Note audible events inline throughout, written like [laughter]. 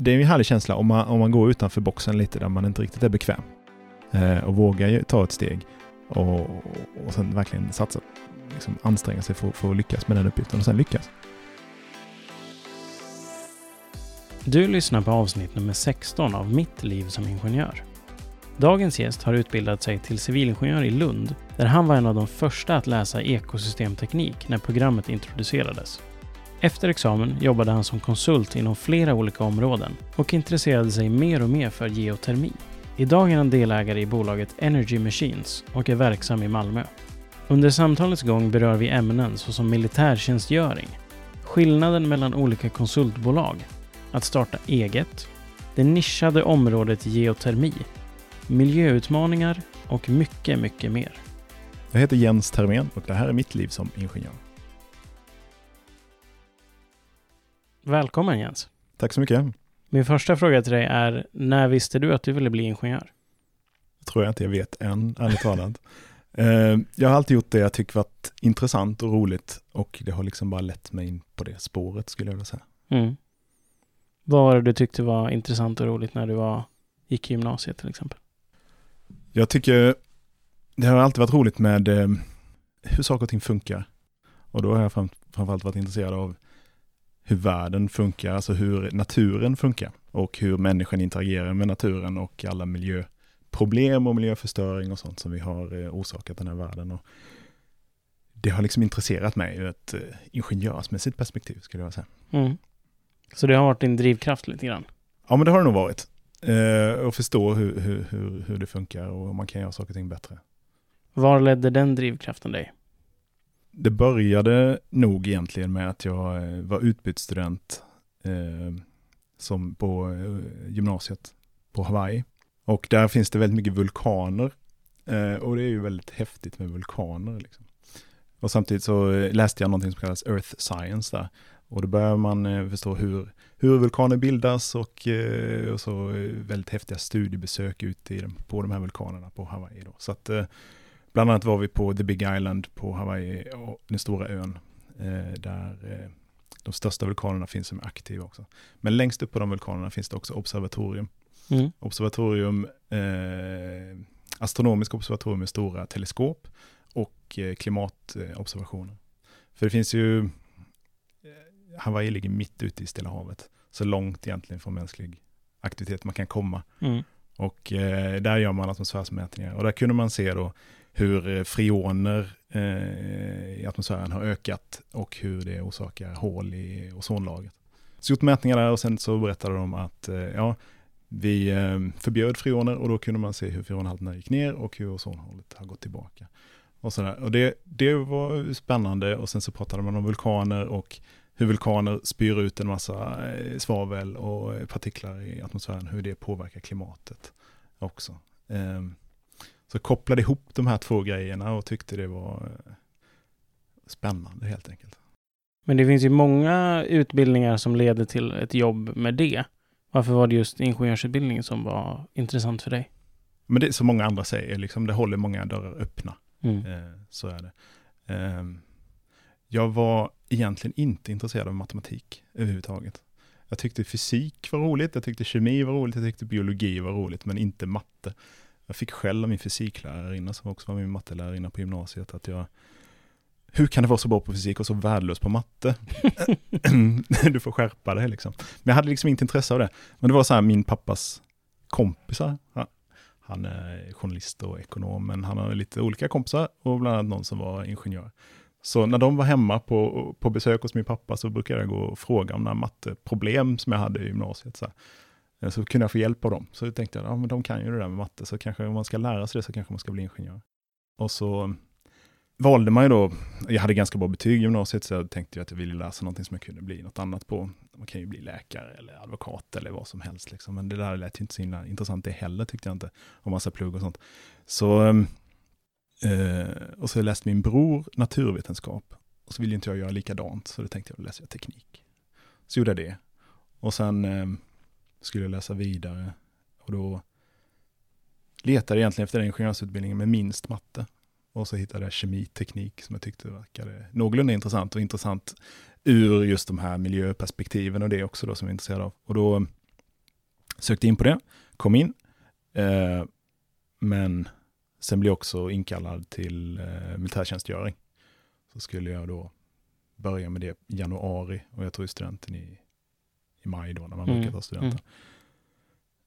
det är en härlig känsla om man, om man går utanför boxen lite där man inte riktigt är bekväm. Eh, och vågar ta ett steg och, och sen verkligen satsa, liksom anstränga sig för, för att lyckas med den uppgiften och sen lyckas. Du lyssnar på avsnitt nummer 16 av Mitt liv som ingenjör. Dagens gäst har utbildat sig till civilingenjör i Lund, där han var en av de första att läsa ekosystemteknik när programmet introducerades. Efter examen jobbade han som konsult inom flera olika områden och intresserade sig mer och mer för geotermi. Idag är han delägare i bolaget Energy Machines och är verksam i Malmö. Under samtalets gång berör vi ämnen såsom militärtjänstgöring, skillnaden mellan olika konsultbolag, att starta eget, det nischade området geotermi, miljöutmaningar och mycket, mycket mer. Jag heter Jens Termén och det här är mitt liv som ingenjör. Välkommen Jens. Tack så mycket. Min första fråga till dig är, när visste du att du ville bli ingenjör? Det tror jag inte jag vet än, ärligt talat. [laughs] Eh, jag har alltid gjort det jag tycker varit intressant och roligt och det har liksom bara lett mig in på det spåret skulle jag vilja säga. Mm. Vad var det du tyckte var intressant och roligt när du var, gick i gymnasiet till exempel? Jag tycker det har alltid varit roligt med eh, hur saker och ting funkar. Och då har jag fram, framförallt varit intresserad av hur världen funkar, alltså hur naturen funkar och hur människan interagerar med naturen och alla miljöproblem och miljöförstöring och sånt som vi har eh, orsakat den här världen. Och det har liksom intresserat mig ur ett eh, ingenjörsmässigt perspektiv skulle jag säga. Mm. Så det har varit din drivkraft lite grann? Ja, men det har det nog varit. Eh, och förstå hur, hur, hur, hur det funkar och hur man kan göra saker och ting bättre. Var ledde den drivkraften dig? Det började nog egentligen med att jag eh, var utbytesstudent eh, som på eh, gymnasiet på Hawaii. Och där finns det väldigt mycket vulkaner. Eh, och det är ju väldigt häftigt med vulkaner. Liksom. Och samtidigt så eh, läste jag någonting som kallas Earth Science där. Och då börjar man förstå hur, hur vulkaner bildas och, och så väldigt häftiga studiebesök ute i, på de här vulkanerna på Hawaii. Då. Så att Bland annat var vi på The Big Island på Hawaii, den stora ön, eh, där eh, de största vulkanerna finns som är aktiva också. Men längst upp på de vulkanerna finns det också observatorium. Mm. Observatorium, eh, astronomiska observatorium med stora teleskop och eh, klimatobservationer. För det finns ju, Hawaii ligger mitt ute i Stilla havet, så långt egentligen från mänsklig aktivitet man kan komma. Mm. Och eh, där gör man atmosfärsmätningar och där kunde man se då hur frioner freoner eh, i atmosfären har ökat och hur det orsakar hål i ozonlagret. Så gjort mätningar där och sen så berättade de att eh, ja, vi eh, förbjöd freoner och då kunde man se hur freonhalterna gick ner och hur ozonhålet har gått tillbaka. Och, sådär. och det, det var spännande och sen så pratade man om vulkaner och hur vulkaner spyr ut en massa eh, svavel och partiklar i atmosfären, hur det påverkar klimatet också. Ehm, så kopplade ihop de här två grejerna och tyckte det var eh, spännande helt enkelt. Men det finns ju många utbildningar som leder till ett jobb med det. Varför var det just ingenjörsutbildningen som var intressant för dig? Men det är som många andra säger, liksom, det håller många dörrar öppna. Mm. Eh, så är det. Eh, jag var egentligen inte intresserad av matematik överhuvudtaget. Jag tyckte fysik var roligt, jag tyckte kemi var roligt, jag tyckte biologi var roligt, men inte matte. Jag fick skäll av min fysiklärarinna som också var min mattelärarinna på gymnasiet att jag hur kan det vara så bra på fysik och så värdelös på matte? [laughs] du får skärpa dig liksom. Men jag hade liksom inget intresse av det. Men det var så här min pappas kompisar. Han är journalist och ekonom, men han har lite olika kompisar och bland annat någon som var ingenjör. Så när de var hemma på, på besök hos min pappa så brukade jag gå och fråga om några matteproblem som jag hade i gymnasiet. Så, här, Eh, så kunde jag få hjälp av dem. Så tänkte jag, ja men de kan ju det där med matte, så kanske om man ska lära sig det så kanske man ska bli ingenjör. Och så eh, valde man ju då, jag hade ganska bra betyg i gymnasiet, så jag tänkte att jag ville läsa någonting som jag kunde bli något annat på. Man kan ju bli läkare eller advokat eller vad som helst. Liksom. Men det där lät ju inte så himla intressant det heller, tyckte jag inte. Och massa plugg och sånt. Så, eh, eh och så läste min bror naturvetenskap. Och så ville inte jag göra likadant, så då tänkte jag, då läser jag teknik. Så gjorde jag det. Och sen eh, skulle jag läsa vidare. Och då letade jag egentligen efter den ingenjörsutbildningen med minst matte. Och så hittade jag kemiteknik som jag tyckte verkade någorlunda intressant och intressant ur just de här miljöperspektiven och det också då som jag är intresserad av. Och då Sökte in på det, kom in, eh, men sen blev jag också inkallad till eh, militärtjänstgöring. Så skulle jag då börja med det i januari och jag tog studenten i, i maj då när man Mm, brukar ta studenten.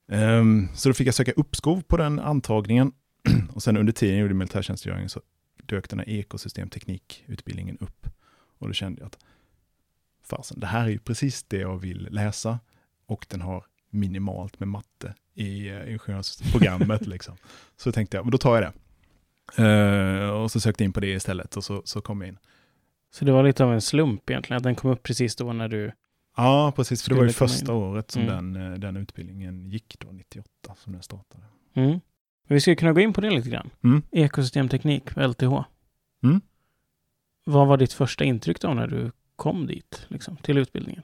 Ehm, så då fick jag söka uppskov på den antagningen [clears throat] och sen under tiden jag gjorde militärtjänstgöringen så dök den här ekosystemteknikutbildningen upp. Och då kände jag att fasen, det här är ju precis det jag vill läsa och den har minimalt med matte i uh, ingenjörsprogrammet. [laughs] liksom. Så tänkte jag, men då tar jag det. Eh, och så sökte jag in på det istället och så, så kom jag in. Så det var lite av en slump egentligen, att den kom upp precis då när du... Ja, precis, för det var ju första året som Mm. den, eh, den utbildningen gick då, 98, som den startade. Mm. Men vi skulle kunna gå in på det lite grann. Mm. Ekosystemteknik, LTH. Mm. Vad var ditt första intryck då när du kom dit, liksom, till utbildningen?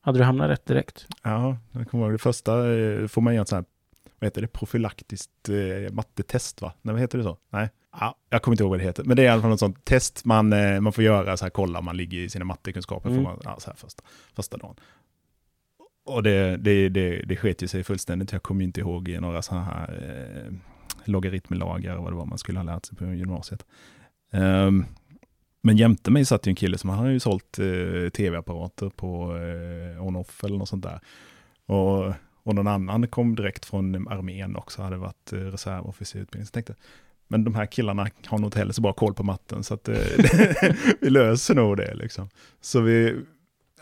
Hade du hamnat rätt direkt? Ja, jag kommer ihåg det första, eh, får man göra ett sånt här, vad heter det, profylaktiskt eh, mattetest va? Nej, vad heter det så? Nej, ja, jag kommer inte ihåg vad det heter, men det är i alla fall något sånt test man, eh, man får göra, så här kolla om man ligger i sina mattekunskaper, Mm. man, ja, så här första, första dagen. Och det, det, det, det sket ju sig fullständigt, jag kommer inte ihåg några sådana här eh, logaritmlagar och vad det var man skulle ha lärt sig på gymnasiet. Ehm, men jämte mig satt ju en kille som hade ju sålt eh, tv-apparater på eh, on-off eller något sånt där. Och, och någon annan kom direkt från armén också, hade varit eh, reservofficer i utbildning. Så jag tänkte, men de här killarna har nog inte heller så bra koll på matten, så att eh, [laughs] vi löser nog det liksom. Så vi,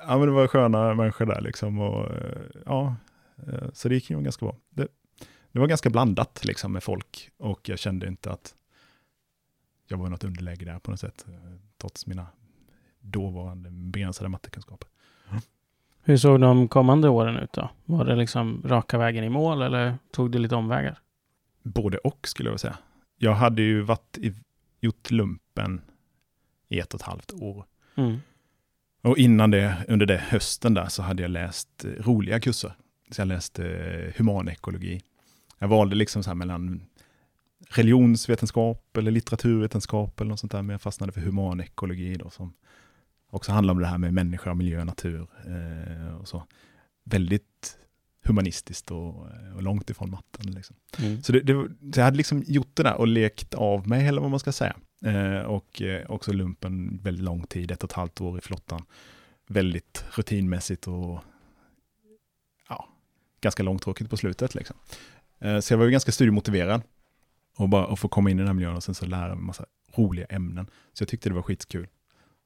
ja men det var sköna människor där liksom och eh, ja, eh, så det gick ju ganska bra. Det, det var ganska blandat liksom med folk och jag kände inte att jag var i något underläge där på något sätt, trots mina dåvarande begränsade mattekunskaper. Hur såg de kommande åren ut då? Var det liksom raka vägen i mål eller tog det lite omvägar? Både och skulle jag vilja säga. Jag hade ju varit i, gjort lumpen i ett och ett halvt år. Mm. Och innan det, under det hösten där, så hade jag läst eh, roliga kurser. Så jag läste eh, humanekologi. Jag valde liksom så här mellan religionsvetenskap eller litteraturvetenskap eller något sånt där, men jag fastnade för humanekologi då, som också handlar om det här med människa, miljö, natur eh, och så. Väldigt humanistiskt och, och långt ifrån matten. Liksom. Mm. Så, det, det, så jag hade liksom gjort det där och lekt av mig, eller vad man ska säga. Eh, och eh, också lumpen väldigt lång tid, ett och ett halvt år i flottan. Väldigt rutinmässigt och ja, ganska långtråkigt på slutet. Liksom. Eh, så jag var ju ganska studiemotiverad. Och bara att få komma in i den här miljön och sen så lära mig en massa roliga ämnen. Så jag tyckte det var skitkul.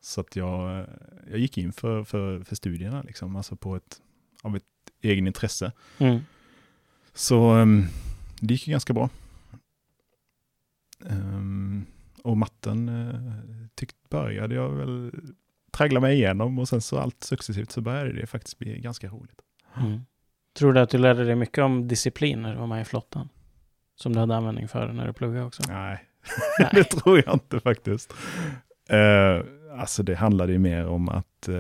Så att jag, eh, jag gick in för, för, för studierna, liksom, alltså på ett, av ett egen intresse. Mm. Så ehm, det gick ju ganska bra. Ehm, och matten uh, tyckte började jag väl traggla mig igenom och sen så allt successivt så började det faktiskt bli ganska roligt. Mm. Tror du att du lärde dig mycket om disciplin när du var med i flottan? Som du hade användning för när du pluggade också? Nej, Nej. [laughs] det tror jag inte faktiskt. Uh, alltså det handlade ju mer om att eh,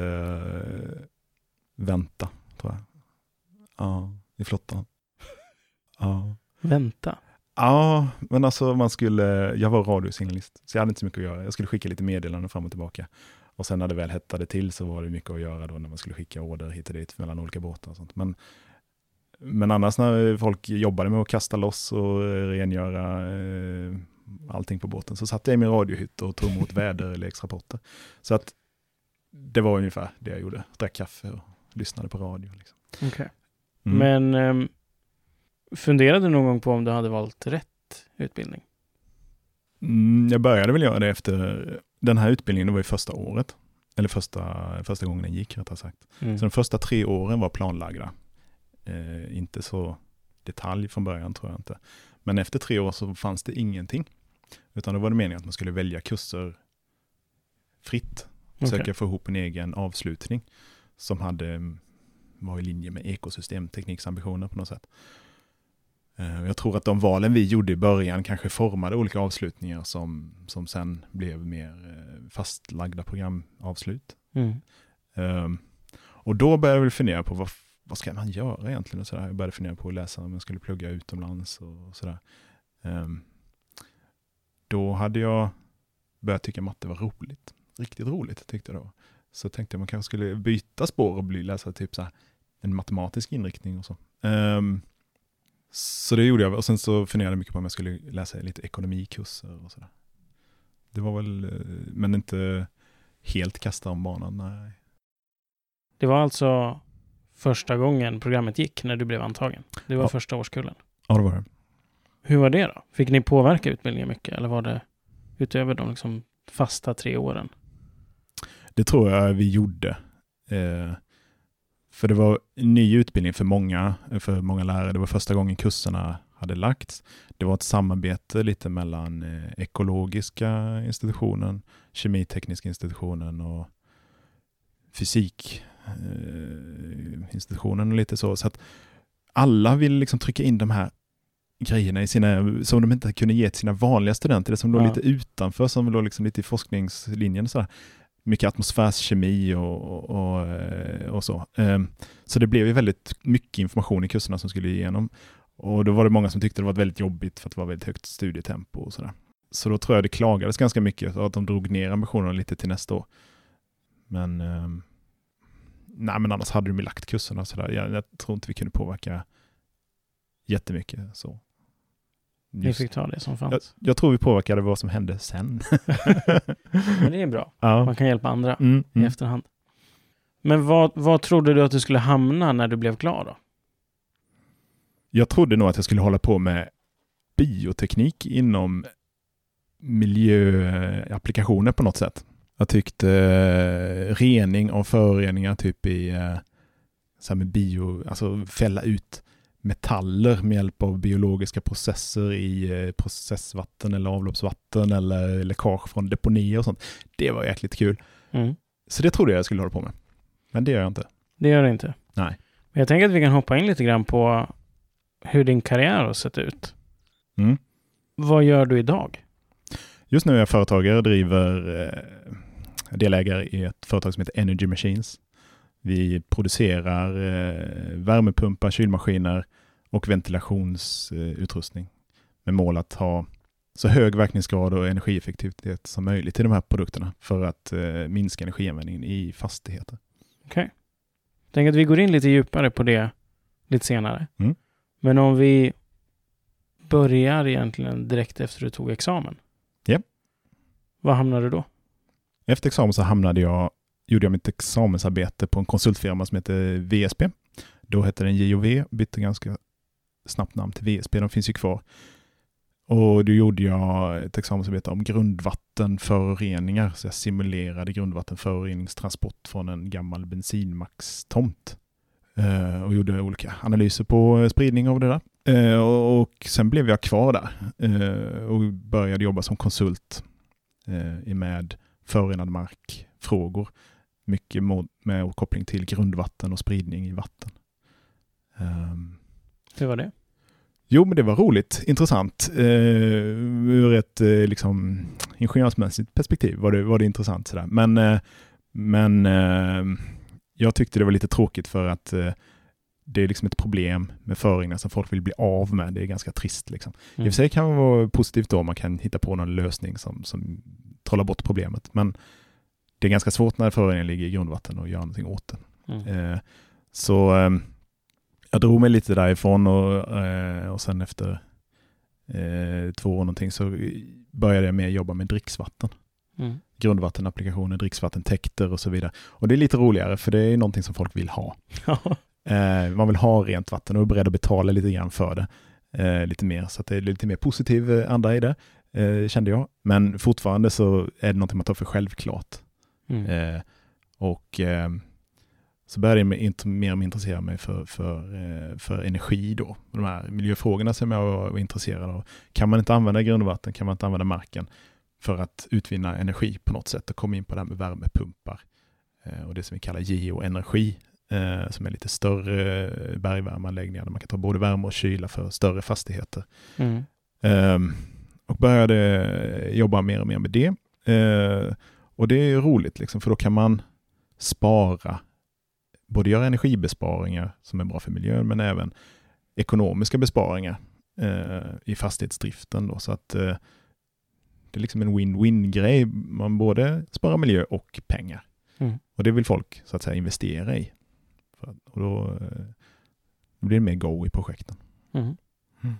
vänta, tror jag. Ja, i flottan. [laughs] Ja. Vänta. Ja, men alltså man skulle, jag var radiosignalist, så jag hade inte så mycket att göra. Jag skulle skicka lite meddelanden fram och tillbaka. Och sen när det väl hettade till så var det mycket att göra då när man skulle skicka order hit och dit mellan olika båtar och sånt. Men, men annars när folk jobbade med att kasta loss och eh, rengöra eh, allting på båten så satt jag i min radiohytt och tog emot [laughs] väderleksrapporter. Så att det var ungefär det jag gjorde. Drack kaffe och lyssnade på radio. Liksom. Okej. Mm. Men ehm, funderade du någon gång på om du hade valt rätt utbildning? Mm, jag började väl göra det efter den här utbildningen, det var ju första året. Eller första, första gången den gick rättare sagt. Mm. Så de första tre åren var planlagda. Eh, inte så detalj från början tror jag inte. Men efter tre år så fanns det ingenting. Utan då var det meningen att man skulle välja kurser fritt. Försöka få ihop en egen avslutning som hade, var i linje med ekosystemtekniksambitioner på något sätt. Eh, Jag tror att de valen vi gjorde i början kanske formade olika avslutningar som, som sen blev mer eh, fastlagda programavslut. Mm. Um, och då började jag väl fundera på vad, vad ska man göra egentligen? Och sådär. Jag började fundera på att läsa om jag skulle plugga utomlands och sådär. Um, då hade jag börjat tycka matte var roligt. Riktigt roligt tyckte jag då. Så tänkte jag man kanske skulle byta spår och bli, läsa typ så här, en matematisk inriktning och så. Um, så det gjorde jag och sen så funderade jag mycket på om jag skulle läsa lite ekonomikurser och sådär. Det var väl, eh, men inte helt kasta om banan, nej. Det var alltså första gången programmet gick när du blev antagen? Det var Ja. första årskullen? Ja, det var det. Hur var det då? Fick ni påverka utbildningen mycket eller var det utöver de liksom fasta tre åren? Det tror jag vi gjorde. Eh, för det var en ny utbildning för många, för många lärare. Det var första gången kurserna hade lagts. Det var ett samarbete lite mellan eh, ekologiska institutionen, kemitekniska institutionen och fysikinstitutionen och lite så. Så att alla vill liksom trycka in de här grejerna i sina, som de inte kunde ge till sina vanliga studenter, det som låg Ja. lite utanför, som låg liksom lite i forskningslinjen. Så. Mycket atmosfärskemi och, och, och, eh, och så. Ehm, så det blev ju väldigt mycket information i kurserna som skulle igenom. Och då var det många som tyckte det var väldigt jobbigt för att det var väldigt högt studietempo och sådär. Så då tror jag det klagades ganska mycket och att de drog ner ambitionerna lite till nästa år. Men, ehm, nej, men annars hade de ju lagt kurserna sådär. Jag, jag tror inte vi kunde påverka jättemycket så. Ni Just- fick ta det som jag, fanns. jag tror vi påverkade vad som hände sen. [laughs] Men det är bra. ja. Man kan hjälpa andra Mm, i mm. efterhand. Men vad, vad trodde du att du skulle hamna när du blev klar då? Jag trodde nog att jag skulle hålla på med bioteknik inom miljöapplikationer på något sätt. Jag tyckte eh, rening av föroreningar typ i eh, så här med bio, alltså fälla ut metaller med hjälp av biologiska processer i eh, processvatten eller avloppsvatten eller läckage från deponier och sånt. Det var jäkligt kul. Mm. Så det trodde jag jag skulle hålla på med. Men det gör jag inte. Det gör det inte. Nej. Men jag tänker att vi kan hoppa in lite grann på hur din karriär har sett ut. Mm. Vad gör du idag? Just nu är jag företagare och driver eh, delägare i ett företag som heter Energy Machines. Vi producerar eh, värmepumpar, kylmaskiner och ventilationsutrustning med mål att ha så hög verkningsgrad och energieffektivitet som möjligt i de här produkterna för att eh, minska energianvändningen i fastigheter. Okej. Jag tänker att vi går in lite djupare på det lite senare. Mm. Men om vi börjar egentligen direkt efter du tog examen. Ja. Vad hamnade du då? Efter examen så hamnade jag, gjorde jag mitt examensarbete på en konsultfirma som heter VSP. Då hette den JOV, bytte ganska snabbt namn till VSP, de finns ju kvar. Och då gjorde jag ett examensarbete om grundvattenföroreningar, så jag simulerade grundvattenföroreningstransport från en gammal bensinmaxtomt Eh, och gjorde olika analyser på spridning av det där. Eh, och, och sen blev jag kvar där eh, och började jobba som konsult eh, med förorenad mark-frågor. Mycket med koppling till grundvatten och spridning i vatten. Ehm, Hur var det? Jo, men det var roligt, intressant. Eh, ur ett eh, liksom, ingenjörsmässigt perspektiv var det, var det intressant. Sådär. Men, eh, men eh, jag tyckte det var lite tråkigt för att det är liksom ett problem med föroreningar som folk vill bli av med. Det är ganska trist. Liksom. I och Mm. för sig kan det vara positivt då man kan hitta på någon lösning som, som trollar bort problemet. Men det är ganska svårt när föroreningen ligger i grundvatten och göra någonting åt det. Mm. Eh, så eh, jag drog mig lite därifrån och, eh, och sen efter eh, två år någonting så började jag mer jobba med dricksvatten. Mm. Grundvattenapplikationer, dricksvattentäkter och så vidare. Och det är lite roligare för det är någonting som folk vill ha. [laughs] Eh, man vill ha rent vatten och är beredd att betala lite grann för det. Eh, lite mer, så att det är lite mer positiv anda i det, kände jag. Men fortfarande så är det någonting man tar för självklart. Mm. Eh, och eh, så började jag med, mer och intressera mig för, för, eh, för energi då. De här miljöfrågorna som jag var, intresserad av. Kan man inte använda grundvatten, kan man inte använda marken för att utvinna energi på något sätt? Och kom in på det här med värmepumpar eh, och det som vi kallar geoenergi eh, som är lite större eh, bergvärmeanläggningar där man kan ta både värme och kyla för större fastigheter. Mm. Ehm, och började jobba mer och mer med det. Eh, och det är roligt, liksom, för då kan man spara, både göra energibesparingar som är bra för miljön, men även ekonomiska besparingar eh, i fastighetsdriften. Då, så att eh, det är liksom en win-win-grej. Man både sparar miljö och pengar. Mm. Och det vill folk så att säga investera i. För, och då, eh, då blir det mer go i projekten. Mm. Mm.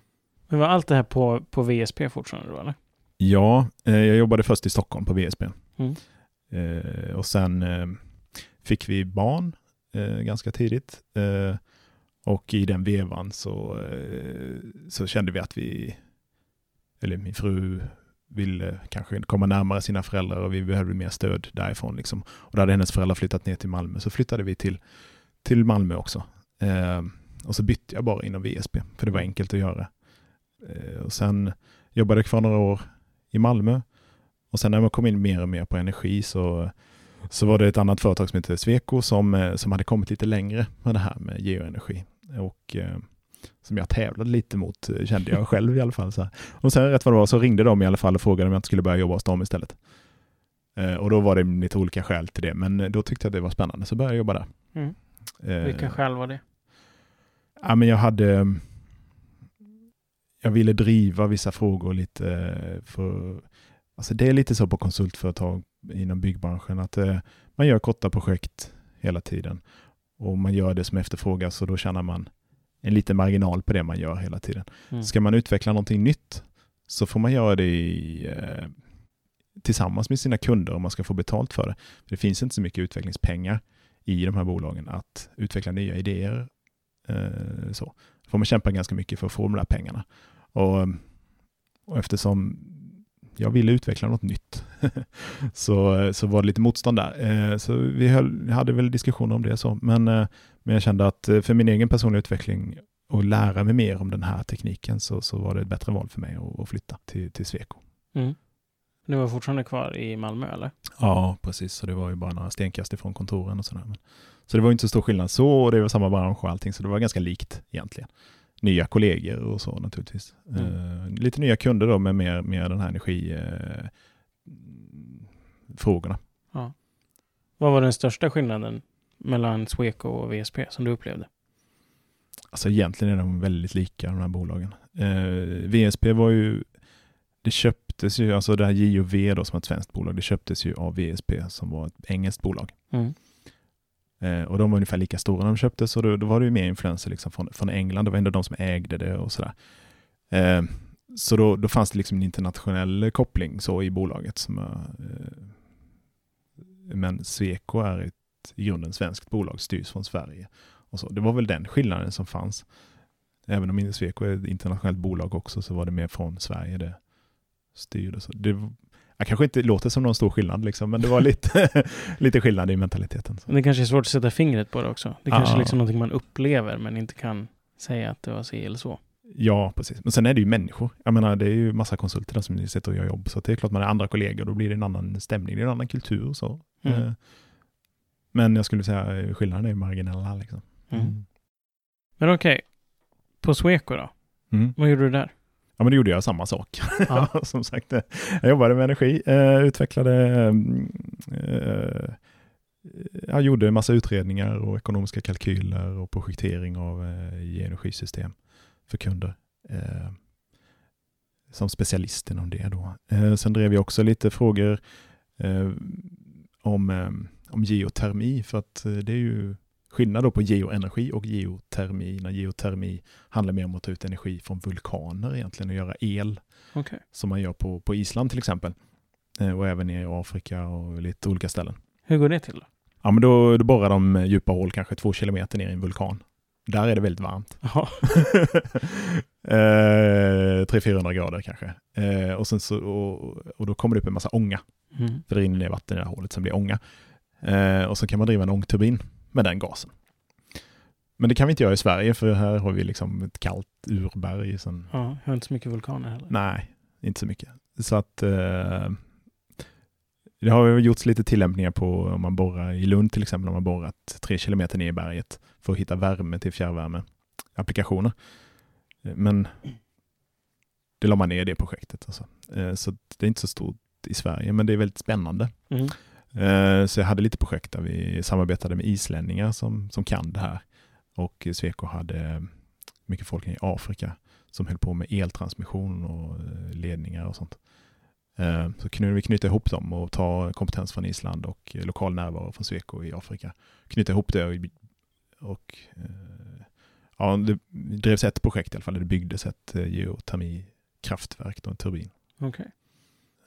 Men var allt det här på, på VSP fortfarande då eller? Ja, eh, jag jobbade först i Stockholm på VSB. Eh, och sen eh, fick vi barn eh, ganska tidigt. Eh, och i den vevan så, eh, så kände vi att vi, eller min fru ville kanske komma närmare sina föräldrar och vi behövde mer stöd därifrån. Liksom. Och då hade hennes föräldrar flyttat ner till Malmö, så flyttade vi till, till Malmö också. Eh, och så bytte jag bara inom VSB, för det var enkelt att göra. Eh, och sen jobbade jag kvar några år i Malmö. Och sen när man kom in mer och mer på energi så, så var det ett annat företag som heter Sweco som, eh, som hade kommit lite längre med det här med geoenergi. Och eh, som jag tävlade lite mot, eh, kände jag själv i alla fall. Så här. Och sen rätt vad det var så ringde de i alla fall och frågade om jag inte skulle börja jobba hos dem istället. Eh, och då var det lite olika skäl till det, men då tyckte jag att det var spännande, så började jag jobba där. Mm. Eh, Vilka skäl var det? Ja, men jag hade... Jag ville driva vissa frågor lite för... Alltså det är lite så på konsultföretag inom byggbranschen att eh, man gör korta projekt hela tiden och man gör det som efterfrågas och då tjänar man en liten marginal på det man gör hela tiden. Mm. Ska man utveckla någonting nytt så får man göra det i, eh, tillsammans med sina kunder om man ska få betalt för det. Det finns inte så mycket utvecklingspengar i de här bolagen att utveckla nya idéer. Eh, så får man kämpa ganska mycket för att få de där pengarna. Och, och eftersom jag ville utveckla något nytt [laughs] så, så var det lite motstånd där. Eh, så vi höll, hade väl diskussioner om det så, men, eh, men jag kände att eh, för min egen personliga utveckling och lära mig mer om den här tekniken så, så var det ett bättre val för mig att, att flytta till, till Sweco. Mm. Du var fortfarande kvar i Malmö eller? Ja, precis. Så det var ju bara några stenkast ifrån kontoren och sådär. Så det var inte så stor skillnad så och det var samma bransch och allting, så det var ganska likt egentligen. Nya kollegor och så naturligtvis. Mm. Eh, lite nya kunder då med mer, mer den här energi eh, frågorna. Vad var den största skillnaden mellan Sweco och VSP som du upplevde? Alltså egentligen är de väldigt lika de här bolagen. Eh, VSP var ju, det köptes ju, alltså det här JOV då som är ett svenskt bolag, det köptes ju av VSP som var ett engelskt bolag. Mm. Eh, och de var ungefär lika stora när de köptes och då, då var det ju mer influenser liksom från, från England, det var ändå de som ägde det och sådär. Eh, så då, då fanns det liksom en internationell koppling så i bolaget. Som, eh, men Sweco är ett i grunden svenskt bolag, styrs från Sverige. Och så. Det var väl den skillnaden som fanns. Även om Sweco är ett internationellt bolag också så var det mer från Sverige det styrdes. Det, jag kanske inte låter som någon stor skillnad, liksom, men det var lite, [laughs] lite skillnad i mentaliteten. Så. Men det kanske är svårt att sätta fingret på det också. Det kanske är liksom någonting man upplever men inte kan säga att det var si eller så. Ja, precis. Men sen är det ju människor. Jag menar, det är ju massa konsulter som sitter och gör jobb, så det är klart man är andra kollegor, då blir det en annan stämning, det är en annan kultur och så. Mm. Eh, Men jag skulle säga eh, skillnaden är marginella liksom. Mm. Men okej, på Sweco då? Mm. Vad gjorde du där? Ja, men då gjorde jag samma sak. Ja. [laughs] Som sagt, eh, jag jobbade med energi, eh, utvecklade, eh, jag gjorde en massa utredningar och ekonomiska kalkyler och projektering av energisystem för kunder. Som specialist inom det då. Sen drev jag också lite frågor om, om geotermi, för att det är ju skillnad då på geoenergi och geotermi. När geotermi handlar mer om att ta ut energi från vulkaner egentligen och göra el Okej. som man gör på, på Island till exempel. Eh, och även i Afrika och lite olika ställen. Hur går det till då? Ja, men då, då borrar de djupa hål, kanske två kilometer ner i en vulkan. Där är det väldigt varmt. [laughs] Eh, 300-400 grader kanske. Eh, och, sen så, och, och då kommer det upp en massa ånga. Mm. För det rinner ner vatten i det här hålet, sen blir det ånga. Eh, och så kan man driva en ångturbin med den gasen. Men det kan vi inte göra i Sverige, för här har vi liksom ett kallt urberg. Sen, Ja, jag har inte så mycket vulkaner heller. Nej, inte så mycket. Så att eh, det har gjorts lite tillämpningar på om man borrar i Lund till exempel, om man borrat tre kilometer ner i berget för att hitta värme till fjärrvärmeapplikationer. Eh, Men det la man ner i det projektet. Alltså. Eh, Så det är inte så stort i Sverige, men det är väldigt spännande. Mm. Eh, Så jag hade lite projekt där vi samarbetade med islänningar som, som kan det här. Och Sweco hade mycket folk i Afrika som höll på med eltransmission och eh, ledningar och sånt. Eh, Så kunde vi knyta ihop dem och ta kompetens från Island och lokal närvaro från Sweco i Afrika. Knyta ihop det och, och ja, det drevs ett projekt i alla fall, det byggdes ett geotermikraftverk, en turbin. Okej.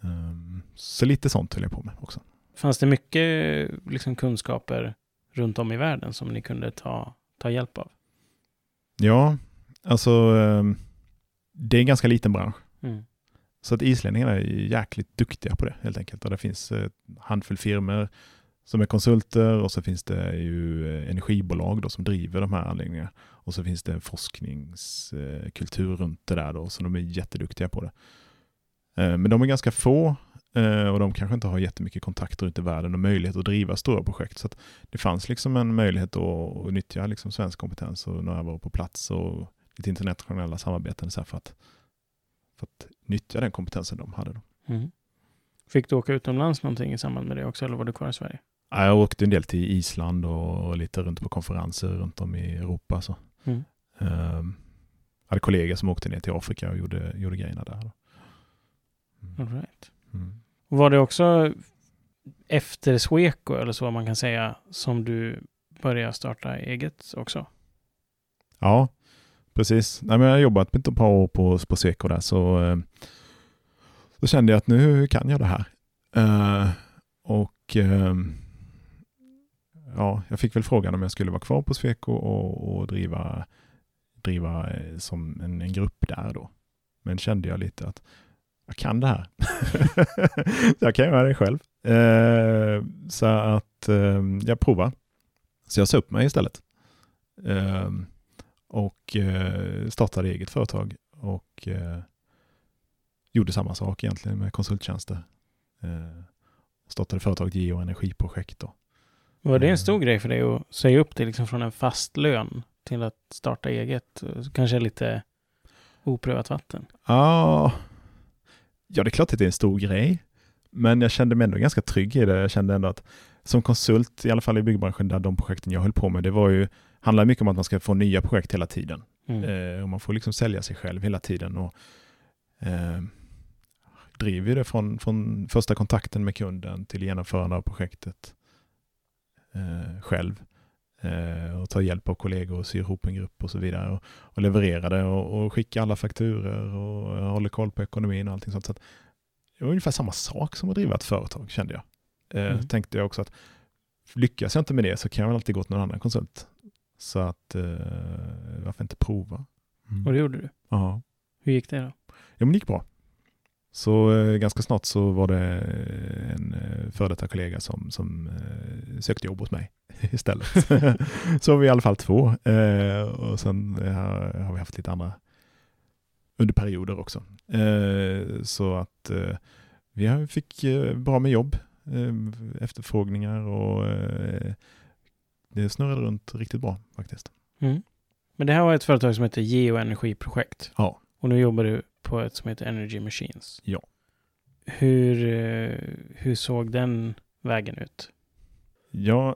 Um, så lite sånt höll jag på med också. Fanns det mycket liksom, kunskaper runt om i världen som ni kunde ta, ta hjälp av? Ja, alltså um, det är en ganska liten bransch. Mm. Så att islänningarna är jäkligt duktiga på det helt enkelt. Och det finns en handfull firmor som är konsulter och så finns det ju eh, energibolag då som driver de här anläggningarna. Och så finns det en forskningskultur runt det där då, så de är jätteduktiga på det. Eh, men de är ganska få eh, och de kanske inte har jättemycket kontakter ute i världen och möjlighet att driva stora projekt. Så det fanns liksom en möjlighet att, nyttja liksom svensk kompetens och närvaro på plats och lite internationella samarbeten så för, att, för att nyttja den kompetensen de hade. Då. Mm. Fick du åka utomlands någonting i samband med det också eller var du kvar i Sverige? Jag åkte en del till Island och lite runt på konferenser runt om i Europa. Så. Mm. Um, hade kollegor som åkte ner till Afrika och gjorde, gjorde grejerna där. Då. Mm. All right. Mm. Var det också efter Sweco eller så man kan säga som du började starta eget också? Ja, precis. Nej, men jag har jobbat ett par år på, på Sweco där så, eh, då kände jag att nu kan jag det här. Uh, och uh, ja, jag fick väl frågan om jag skulle vara kvar på Sweco och, och driva, driva som en, en grupp där då. Men kände jag lite att jag kan det här. [laughs] jag kan göra det själv. Eh, så att eh, jag provar. Så jag sa upp mig istället. Eh, och eh, startade eget företag och eh, gjorde samma sak egentligen med konsulttjänster. Eh, startade företaget Geo Energiprojekt. Då. Var det en stor grej för dig att säga upp dig liksom från en fast lön till att starta eget? Kanske lite oprövat vatten? Ja, Ja, det är klart att det är en stor grej. Men jag kände mig ändå ganska trygg i det. Jag kände ändå att som konsult, i alla fall i byggbranschen, där de projekten jag höll på med, det var ju, handlar mycket om att man ska få nya projekt hela tiden. Mm. Eh, och man får liksom sälja sig själv hela tiden. Och, eh, driver det från, från första kontakten med kunden till genomförande av projektet eh, själv och ta hjälp av kollegor och sy ihop en grupp och så vidare och, och leverera det och, och skicka alla fakturer och hålla koll på ekonomin och allting sånt. Så att det var ungefär samma sak som att driva ett företag kände jag. Eh, mm. Tänkte jag också att lyckas jag inte med det så kan jag väl alltid gå till någon annan konsult. Så att eh, varför inte prova? Mm. Och det gjorde du? Ja. Hur gick det då? Ja men det gick bra. Så eh, ganska snart så var det en eh, före detta kollega som, som eh, sökte jobb hos mig [laughs] istället. [laughs] så var vi i alla fall två. Eh, och sen har, vi haft lite andra under perioder också. Eh, så att eh, vi fick bra med jobb, efterfrågningar och det snurrade runt riktigt bra faktiskt. Mm. Men det här var ett företag som heter Geoenergiprojekt. Ja. Och nu jobbar du på ett som heter Energy Machines. Ja. Hur, hur såg den vägen ut? Ja,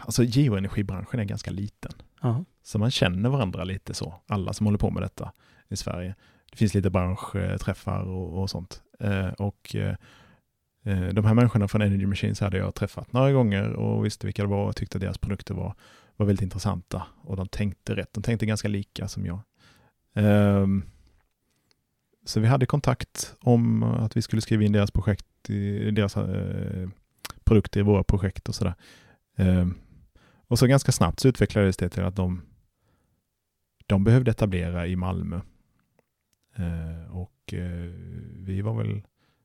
alltså geoenergibranschen är ganska liten. Aha. Så man känner varandra lite så, alla som håller på med detta i Sverige. Det finns lite branschträffar och, och sånt. Eh, och eh, eh, de här människorna från Energy Machines hade jag träffat några gånger och visste vilka det var och tyckte att deras produkter var, var väldigt intressanta. Och de tänkte rätt, de tänkte ganska lika som jag. Um, så vi hade kontakt om att vi skulle skriva in deras projekt, i, deras eh, produkter i våra projekt och sådär. Eh, och så ganska snabbt så utvecklades det till att de, de behövde etablera i Malmö. Eh, och eh, vi var väl,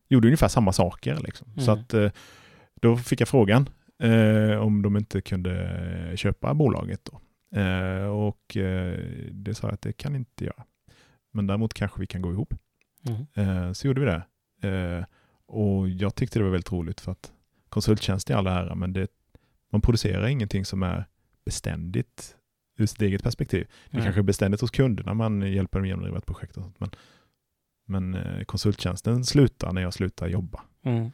gjorde ungefär samma saker. Liksom. Mm. Så att eh, då fick jag frågan eh, om de inte kunde köpa bolaget. Då. och det sa jag att det kan inte göra. Men däremot kanske vi kan gå ihop. Mm. så gjorde vi det. och jag tyckte det var väldigt roligt för att konsulttjänst i all ära, men det, man producerar ingenting som är beständigt ur sitt eget perspektiv. Det mm. kanske är beständigt hos kunderna man hjälper dem genomdriva ett projekt. Och sånt, men, men eh, konsulttjänsten slutar när jag slutar jobba. Mm.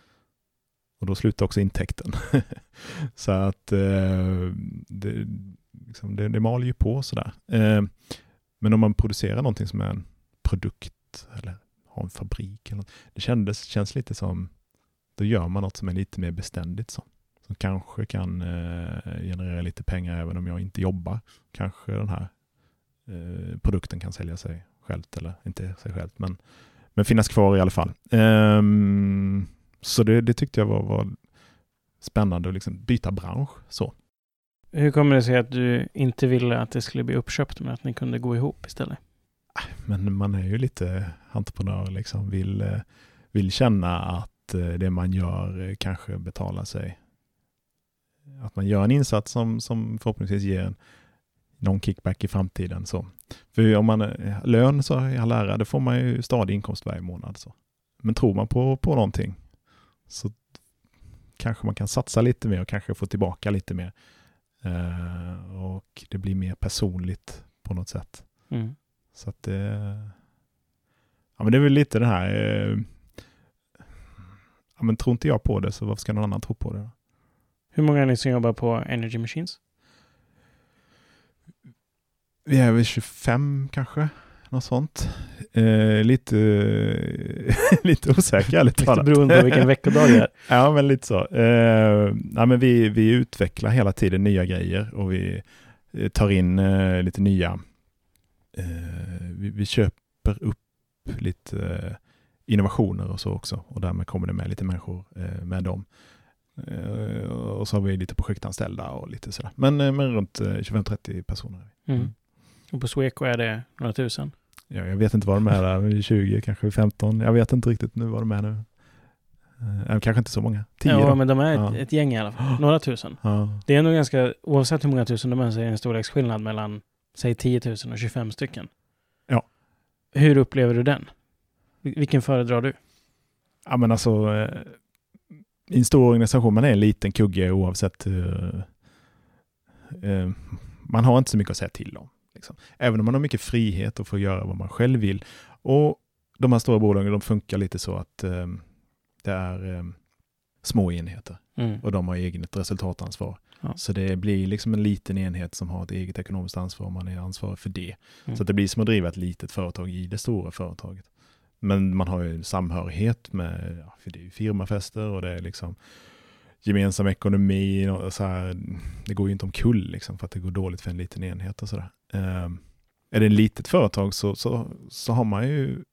Och då slutar också intäkten. [laughs] så att eh, det, liksom, det, det mal ju på sådär. Eh, men om man producerar någonting som är en produkt eller ha en fabrik, eller något, det kändes, känns lite som då gör man något som är lite mer beständigt. Så. Som kanske kan eh, generera lite pengar även om jag inte jobbar. Kanske den här eh, produkten kan sälja sig självt, eller inte sig självt, men, men finnas kvar i alla fall. Um, så det, det, tyckte jag var, var spännande att liksom byta bransch. Så. Hur kommer det sig att du inte ville att det skulle bli uppköpt, men att ni kunde gå ihop istället? Men man är ju lite entreprenör, liksom. vill, eh, vill känna att eh, det man gör eh, kanske betalar sig. Att man gör en insats som, som förhoppningsvis ger en, någon kickback i framtiden. Så. För om man är lön så i all ära, det får man ju stadig inkomst varje månad. Så. Men tror man på, på någonting så kanske man kan satsa lite mer och kanske få tillbaka lite mer. Eh, och det blir mer personligt på något sätt. Mm. Så att det, ja men det är väl lite det här, uh, ja men tror inte jag på det så varför ska någon annan tro på det? Då? Hur många är ni som jobbar på Energy Machines? Vi är väl 25 kanske, något sånt. Eh, lite, [laughs] lite osäker ärligt talat. Beroende på vilken veckodag det är. [laughs] ja, men lite så. Eh, ja, men vi, vi utvecklar hela tiden nya grejer och vi eh, tar in eh, lite nya. Eh, vi, vi, köper upp lite eh, innovationer och så också och därmed kommer det med lite människor med dem. och så har vi lite projektanställda och lite sådär. Men, men runt 25-30 personer. Mm. mm. Och på Sweco är det några tusen? Ja, jag vet inte vad de är där, 20, kanske 15. Jag vet inte riktigt nu vad de är nu. Eh, kanske inte så många. 10 Ja, då. men de är ett, ja. ett, gäng i alla fall. [gasps] Några tusen. Ja. Det är nog ganska, oavsett hur många tusen de är, så är det en storleksskillnad mellan, säg 10 000 och 25 stycken. Ja. Hur upplever du den? Vilken föredrar du? Ja, men alltså, eh, i en stor organisation, man är en liten kugge oavsett. Uh, uh, man har inte så mycket att säga till om. Liksom. Även om man har mycket frihet och får göra vad man själv vill. Och de här stora bolagen de funkar lite så att eh, det är små enheter mm. och de har eget resultatansvar. Ja. Så det blir liksom en liten enhet som har ett eget ekonomiskt ansvar och man är ansvarig för det. Mm. Så det blir som att driva ett litet företag i det stora företaget. Men man har ju samhörighet med, för det är firmafester och det är liksom gemensam ekonomi. Och så här, det går ju inte omkull liksom för att det går dåligt för en liten enhet och sådär. Eh, är det ett litet företag så, så, så har man ju,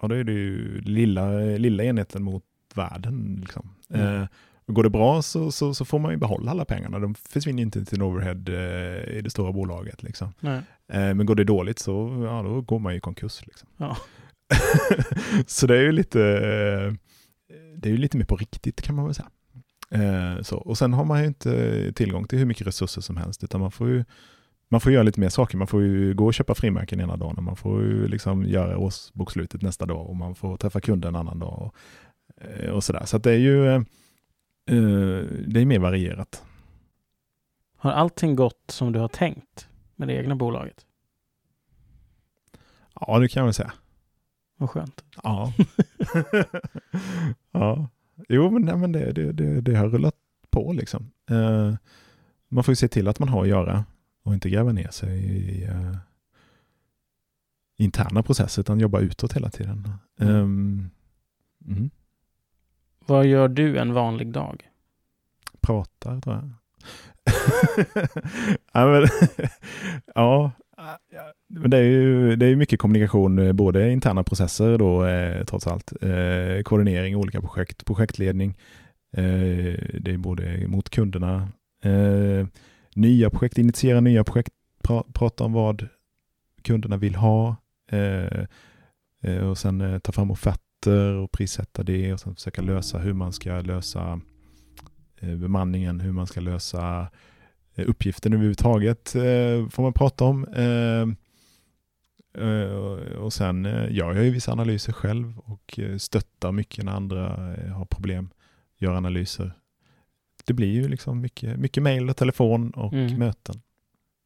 ja då är det ju lilla, lilla enheten mot världen. Liksom. Mm. Eh, går det bra så, så, så, får man ju behålla alla pengarna. De försvinner inte till en overhead eh, i det stora bolaget. Liksom. Eh, men går det dåligt så ja, då går man ju i konkurs. Liksom. Ja. [laughs] så det är ju lite, det är ju lite mer på riktigt kan man väl säga. Eh, så. Och sen har man ju inte tillgång till hur mycket resurser som helst, utan man får ju man får göra lite mer saker. Man får ju gå och köpa frimärken ena dagen och man får ju liksom göra årsbokslutet nästa dag och man får träffa kunden en annan dag och, eh, och sådär. Så det är ju uh, det är mer varierat. Har allting gått som du har tänkt med det egna bolaget? Ja, det kan jag väl säga. Vad skönt. Ja. [laughs] ja. Jo, men, nej, men det, det, det, det har rullat på liksom. Uh, man får ju se till att man har att göra och inte gräva ner sig i uh, interna processer utan jobba utåt hela tiden. Um, mm. Vad gör du en vanlig dag? Pratar tror jag. [laughs] ja, men, [laughs] ja, men det är ju det är mycket kommunikation, eh, både interna processer då eh, trots allt, eh, koordinering, olika projekt, projektledning. Eh, det är både mot kunderna, eh, nya projekt, initiera nya projekt, pra, prata om vad kunderna vill ha eh, eh och sen eh, ta fram offerter och prissätta det och sen försöka lösa hur man ska lösa eh, bemanningen, hur man ska lösa eh, uppgiften överhuvudtaget får man prata om. Och sen gör jag ju vissa analyser själv och stöttar mycket när andra har problem, gör analyser det blir ju liksom mycket, mycket mejl och telefon och mm. möten.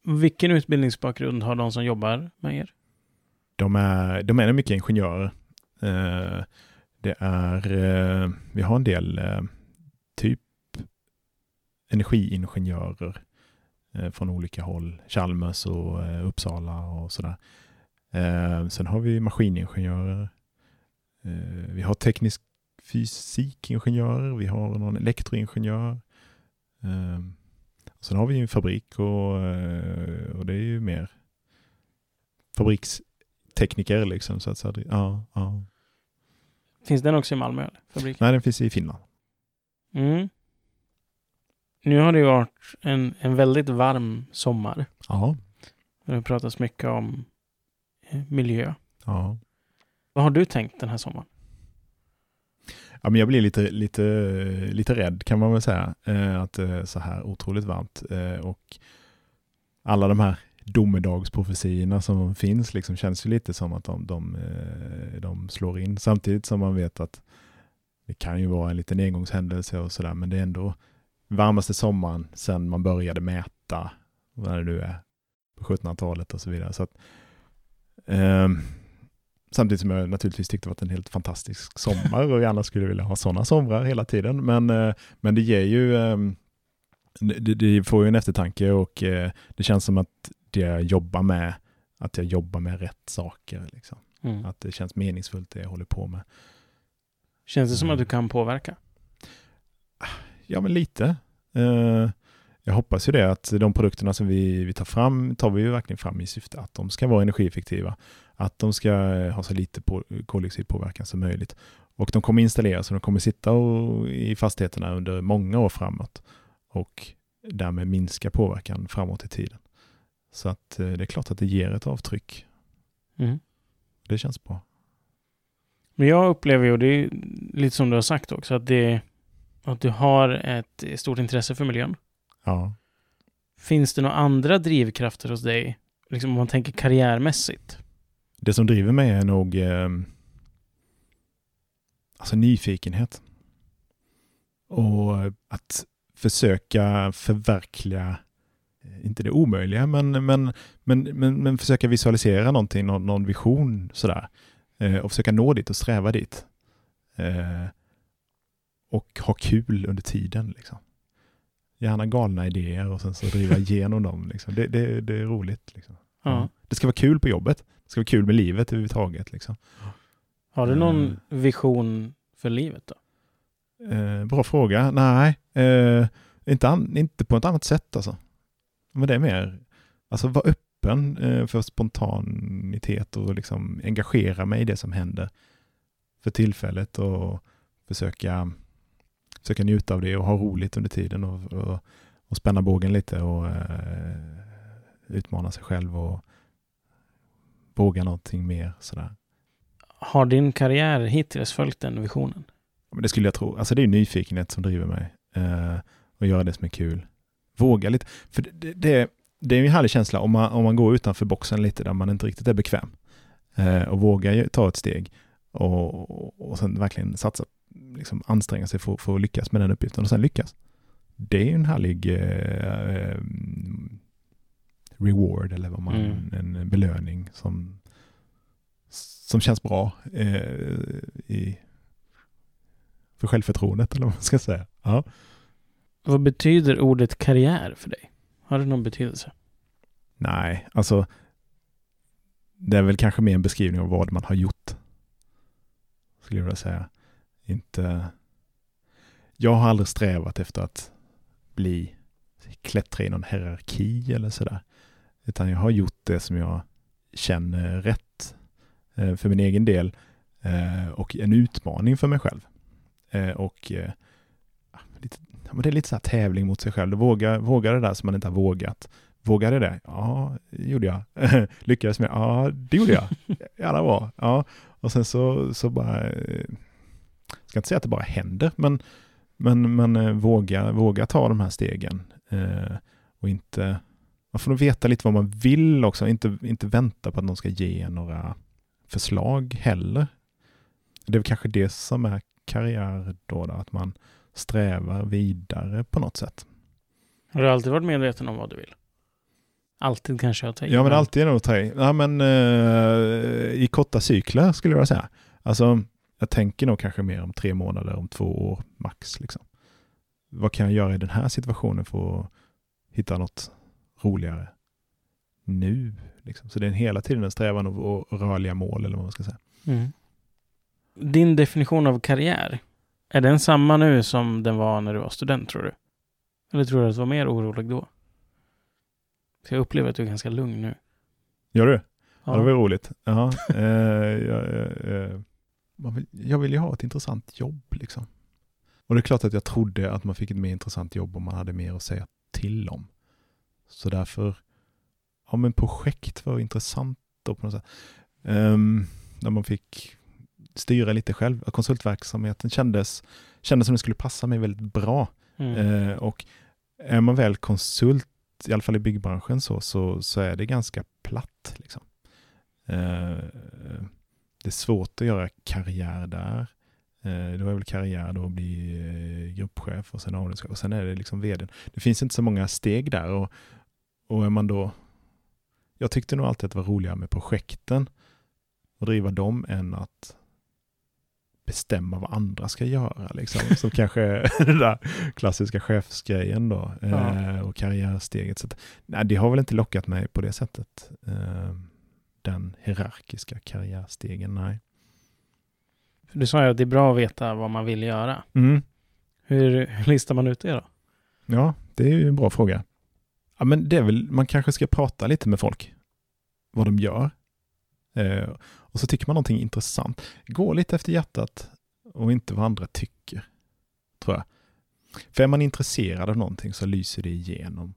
Vilken utbildningsbakgrund har de som jobbar med er? De är, de är mycket ingenjörer. Eh, det är, eh, vi har en del eh, typ energiingenjörer från olika håll. Chalmers och Uppsala och sådär. Sen har vi maskiningenjörer. Vi har teknisk fysikingenjörer, vi har någon elektroingenjör. Sen har vi en fabrik och, och det är ju mer fabriks fabrikstekniker liksom. Så att, så att, ja, ja. Finns den också i Malmö? Eller? Fabrik? Nej, den finns i Finland. Mm. Nu har det ju varit en, en väldigt varm sommar. Ja, Det har pratats mycket om eh, miljö. ja. Vad har du tänkt den här sommaren? Ja, men jag blir lite, lite, lite rädd kan man väl säga. Eh, att det är så här otroligt varmt. Eh, och alla de här domedagsprofetiorna som finns liksom känns ju lite som att de, de, eh, de slår in. Samtidigt som man vet att det kan ju vara en liten engångshändelse och sådär. Men det är ändå varmaste sommaren sedan man började mäta när det nu är på 1700-talet och så vidare. Så att, ehm, Samtidigt som jag naturligtvis tyckte det var en helt fantastisk sommar och gärna skulle vilja ha sådana somrar hela tiden. Men, eh, men det ger ju, ehm, det, det får ju en eftertanke och eh, det känns som att jag jobbar med, att jag jobbar med rätt saker. Liksom. Mm. Att det känns meningsfullt det jag håller på med. Känns det som Mm. att du kan påverka? Ja, men lite. Eh, Jag hoppas ju det att de produkterna som vi, vi tar fram, tar vi ju verkligen fram i syfte att de ska vara energieffektiva. Att de ska ha så lite på, koldioxidpåverkan som möjligt. Och de kommer installeras och de kommer sitta och, i fastigheterna under många år framåt. Och därmed minska påverkan framåt i tiden. Så att eh, det är klart att det ger ett avtryck. Mm. Det känns bra. Men jag upplever ju, och det är lite som du har sagt också, att, det, att du har ett stort intresse för miljön. Ja. Finns det några andra drivkrafter hos dig, liksom om man tänker karriärmässigt? Det som driver mig är nog eh, alltså nyfikenhet. Och att försöka förverkliga, inte det omöjliga, men, men, men, men, men försöka visualisera någonting, någon, någon vision sådär. Eh, och försöka nå dit och sträva dit. Eh, och ha kul under tiden. Liksom. Gärna galna idéer och sen så driva igenom dem. Liksom. Det, det, det är roligt. Liksom. Ja. Det ska vara kul på jobbet. Det ska vara kul med livet överhuvudtaget. Liksom. Har du någon Mm. vision för livet då? Eh, bra fråga. Nej, eh, inte, an, inte på ett annat sätt alltså. Men det är mer, alltså vara öppen eh, för spontanitet och liksom engagera mig i det som händer för tillfället och försöka, försöka njuta av det och ha roligt under tiden och, och, och spänna bågen lite och eh, utmana sig själv och våga någonting mer sådär. Har din karriär hittills följt den visionen? Men det skulle jag tro. Alltså det är nyfikenhet som driver mig. Eh, och göra det som är kul. Våga lite. För det, det, det, är ju en härlig känsla om man, om man går utanför boxen lite där man inte riktigt är bekväm. Eh, och vågar ta ett steg. Och, och sen verkligen satsa, liksom anstränga sig för, för att lyckas med den uppgiften och sen lyckas. Det är ju en härlig eh, eh, reward eller vad man, Mm. en belöning som, som känns bra eh, i, för självförtroendet eller vad man ska säga. Ja. Vad betyder ordet karriär för dig? Har det någon betydelse? Nej, alltså det är väl kanske mer en beskrivning av vad man har gjort. Skulle jag vilja säga. Inte... Jag har aldrig strävat efter att bli klättra i någon hierarki eller sådär. Utan jag har gjort det som jag känner rätt eh, för min egen del eh, och en utmaning för mig själv. Eh, och men det är lite så här tävling mot sig själv. Våga, våga det där som man inte har vågat. Vågade det? Ja, det gjorde jag. [laughs] Lyckades med? Ja, det gjorde jag. [laughs] Jävla bra. Ja. Och sen så, så bara, eh, ska inte säga att det bara händer, men, men, men eh, våga, våga ta de här stegen. Eh, och inte, man får nog veta lite vad man vill också, inte, inte vänta på att någon ska ge några förslag heller. Det är väl kanske det som är karriär då, då att man strävar vidare på något sätt. Har du alltid varit medveten om vad du vill? Alltid kanske jag tar i, Ja, men alltid är nog att ta i. Ja, men eh, i korta cykler skulle jag säga. Alltså, jag tänker nog kanske mer om tre månader, om två år max. Liksom. Vad kan jag göra i den här situationen för att hitta något roligare nu? Liksom. Så det är hela tiden en strävan och rörliga mål, eller vad man ska säga. Mm. Din definition av karriär, är den samma nu som den var när du var student tror du? Eller tror du att du var mer orolig då? Så jag upplever att du är ganska lugn nu. Gör du? Ja, det var roligt. Ja, eh, jag, eh, vill, jag vill ju ha ett intressant jobb liksom. Och det är klart att jag trodde att man fick ett mer intressant jobb om man hade mer att säga till om. Så därför, ja men projekt var intressant då på något sätt. Um, när man fick styra lite själv. Konsultverksamheten kändes, kändes som det skulle passa mig väldigt bra. Mm. Uh, och är man väl konsult, i alla fall i byggbranschen, så, så, så är det ganska platt. Liksom. Uh, det är svårt att göra karriär där. Eh, då är väl karriär då att bli eh, gruppchef och sen avdelningschef och sen är det liksom vd. Det finns inte så många steg där och, och är man då... Jag tyckte nog alltid att det var roligare med projekten och driva dem än att bestämma vad andra ska göra. Liksom. Som kanske [laughs] den där klassiska chefsgrejen då ja. eh, och karriärsteget. Så att, nej, det har väl inte lockat mig på det sättet. Eh, den hierarkiska karriärstegen, nej. Du sa ju att det är bra att veta vad man vill göra. Mm. Hur, hur listar man ut det då? Ja, det är ju en bra fråga. Ja, men det är väl, man kanske ska prata lite med folk. Vad de gör. Eh, och så tycker man någonting intressant. Gå lite efter hjärtat och inte vad andra tycker. Tror jag. För är man intresserad av någonting så lyser det igenom.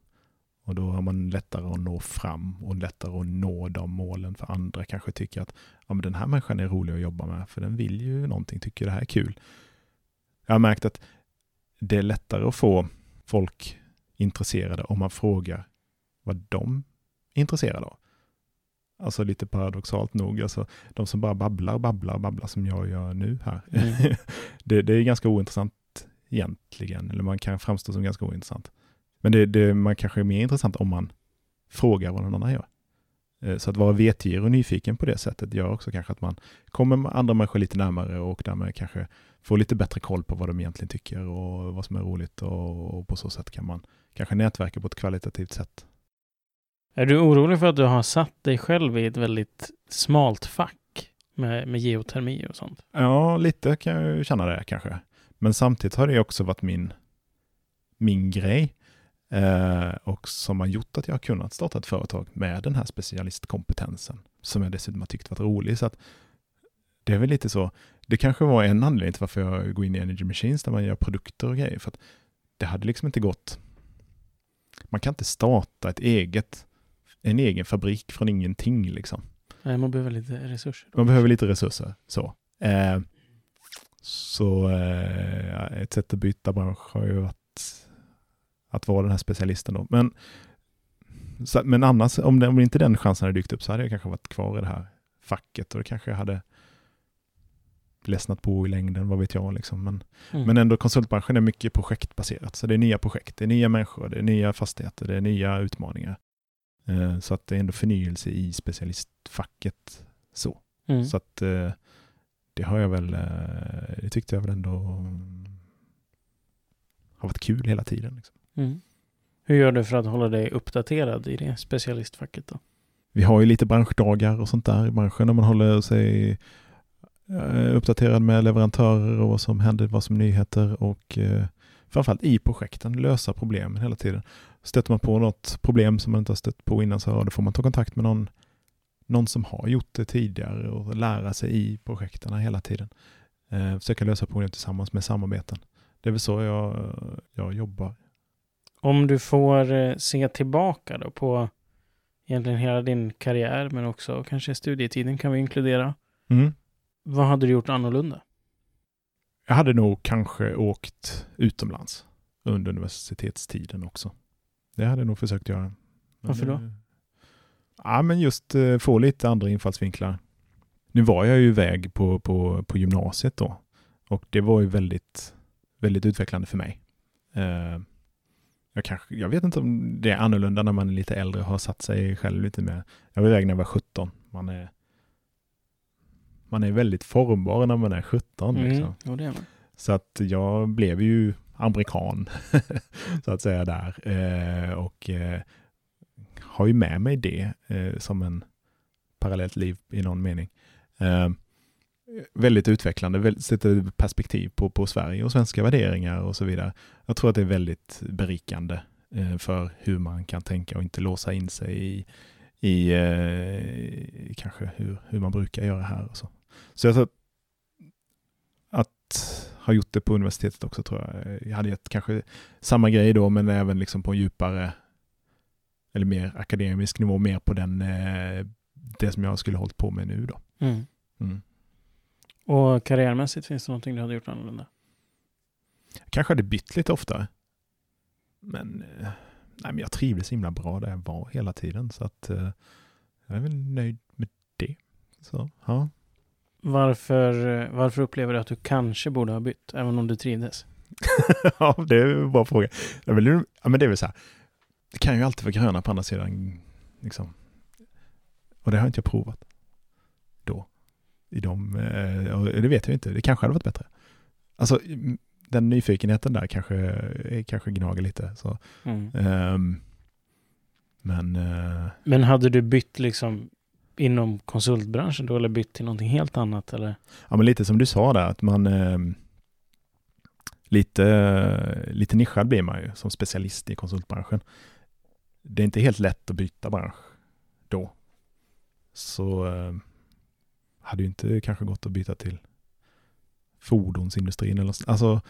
Och då har man lättare att nå fram och lättare att nå de målen för andra kanske tycker att ja, men den här människan är rolig att jobba med för den vill ju någonting, tycker det här är kul. Jag har märkt att det är lättare att få folk intresserade om man frågar vad de är intresserade av. Alltså lite paradoxalt nog, alltså de som bara babblar, babblar, babblar som jag gör nu här. Mm. [laughs] det, det, är ganska ointressant egentligen, eller man kan framstå som ganska ointressant. Men det, det man kanske är mer intressant om man frågar vad någon annan gör. Eh, så att vara vetgirig och nyfiken på det sättet gör också kanske att man kommer andra människor lite närmare och därmed kanske får lite bättre koll på vad de egentligen tycker och vad som är roligt och, på så sätt kan man kanske nätverka på ett kvalitativt sätt. Är du orolig för att du har satt dig själv i ett väldigt smalt fack med, med geotermi och sånt? Ja, lite kan jag ju känna det kanske. Men samtidigt har det också varit min, min grej. Eh, och som har gjort att jag har kunnat starta ett företag med den här specialistkompetensen, som jag dessutom har tyckt varit rolig. Så att det är väl lite så, det kanske var en anledning till varför jag går in i Energy Machines, där man gör produkter och grejer, för att det hade liksom inte gått. Man kan inte starta ett eget, en egen fabrik från ingenting liksom. Nej, man behöver lite resurser. Man behöver lite resurser, så. Eh, så eh, ett sätt att byta bransch har ju varit att vara den här specialisten då. Men, så, men annars, om, det, om inte den chansen hade dykt upp så hade jag kanske varit kvar i det här facket och det kanske hade ledsnat på i längden, vad vet jag. Liksom. Men, mm. men ändå konsultbranschen är mycket projektbaserat. Så det är nya projekt, det är nya människor, det är nya fastigheter, det är nya utmaningar. Eh, så att det är ändå förnyelse i specialistfacket. Så, mm. så att eh, det har jag väl, eh, det tyckte jag väl ändå har varit kul hela tiden. Liksom. Mm. Hur gör du för att hålla dig uppdaterad i det specialistfacket då? Vi har ju lite branschdagar och sånt där i branschen där man håller sig uppdaterad med leverantörer och vad som händer, vad som är nyheter och framförallt i projekten lösa problemen hela tiden. Stöter man på något problem som man inte har stött på innan så då får man ta kontakt med någon, någon som har gjort det tidigare och lära sig i projekten hela tiden. Eh, försöka lösa problem tillsammans med samarbeten. Det är väl så jag, jag jobbar. Om du får eh, se tillbaka då på egentligen hela din karriär, men också kanske studietiden kan vi inkludera. Mm. Vad hade du gjort annorlunda? Jag hade nog kanske åkt utomlands under universitetstiden också. Det hade jag nog försökt göra. Varför då? Ja, men just uh, få lite andra infallsvinklar. Nu var jag ju iväg på, på, på gymnasiet då och det var ju väldigt, väldigt utvecklande för mig. Uh, jag, kanske, jag vet inte om det är annorlunda när man är lite äldre och har satt sig själv lite mer. Jag var iväg när jag var 17. Man är, man är väldigt formbar när man är 17. Mm, liksom. det är man. Så att jag blev ju amerikan, [laughs] så att säga där. Eh, och eh, har ju med mig det eh, som en parallellt liv i någon mening. Eh, väldigt utvecklande, sätter perspektiv på, på Sverige och svenska värderingar och så vidare. Jag tror att det är väldigt berikande eh, för hur man kan tänka och inte låsa in sig i, i eh, kanske hur, hur man brukar göra här. Och så. så jag tror att, att ha gjort det på universitetet också tror jag. Jag hade gett kanske samma grej då, men även liksom på en djupare eller mer akademisk nivå, mer på den, eh, det som jag skulle hållit på med nu då. Mm. Mm. Och karriärmässigt, finns det någonting du hade gjort annorlunda? Jag kanske hade bytt lite oftare. Men, eh, nej, men jag trivdes himla bra där jag var hela tiden. Så att eh, jag är väl nöjd med det. Så, ja. Varför, varför upplever du att du kanske borde ha bytt, även om du trivdes? [laughs] ja, det är en bra fråga. Ja, men det, är väl så här. Det kan ju alltid vara gröna på andra sidan. Liksom. Och det har inte jag provat. Då. I de, eh, det vet jag inte. Det kanske hade varit bättre. Alltså, den nyfikenheten där kanske, eh, kanske gnager lite. Så. Mm. Ehm, men eh, Men hade du bytt liksom inom konsultbranschen då, eller bytt till någonting helt annat? Eller? Ja, men lite som du sa där, att man eh, lite, lite nischad blir man ju som specialist i konsultbranschen. Det är inte helt lätt att byta bransch då. Så eh, hade ju inte kanske gått att byta till fordonsindustrin eller så. Alltså,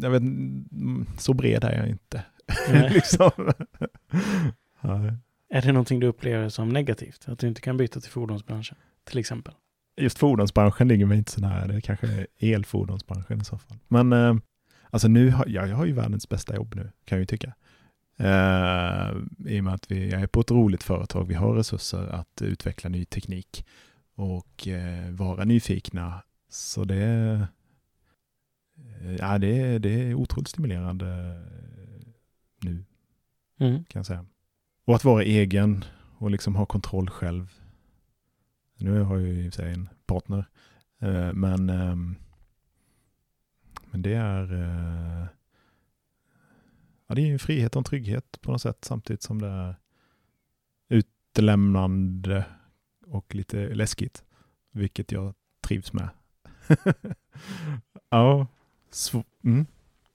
jag vet, mm, så bred är jag inte. [laughs] Liksom. Nej. Är det någonting du upplever som negativt? Att du inte kan byta till fordonsbranschen, till exempel? Just fordonsbranschen ligger mig inte så nära. Det är kanske elfordonsbranschen i så fall. Men eh, alltså nu har jag, jag har ju världens bästa jobb nu, kan jag ju tycka. Eh, I och med att vi jag är på ett roligt företag. Vi har resurser att utveckla ny teknik och eh, vara nyfikna. Så det, eh, ja, det, är- det är otroligt stimulerande nu, Mm. kan jag säga. Och att vara egen och liksom ha kontroll själv. Nu har jag ju i och för sig en partner, eh, men, ehm, men det är eh, ja, det är ju en frihet och en trygghet på något sätt samtidigt som det är utelämnande och lite läskigt, vilket jag trivs med. [laughs] ja, sv- mm.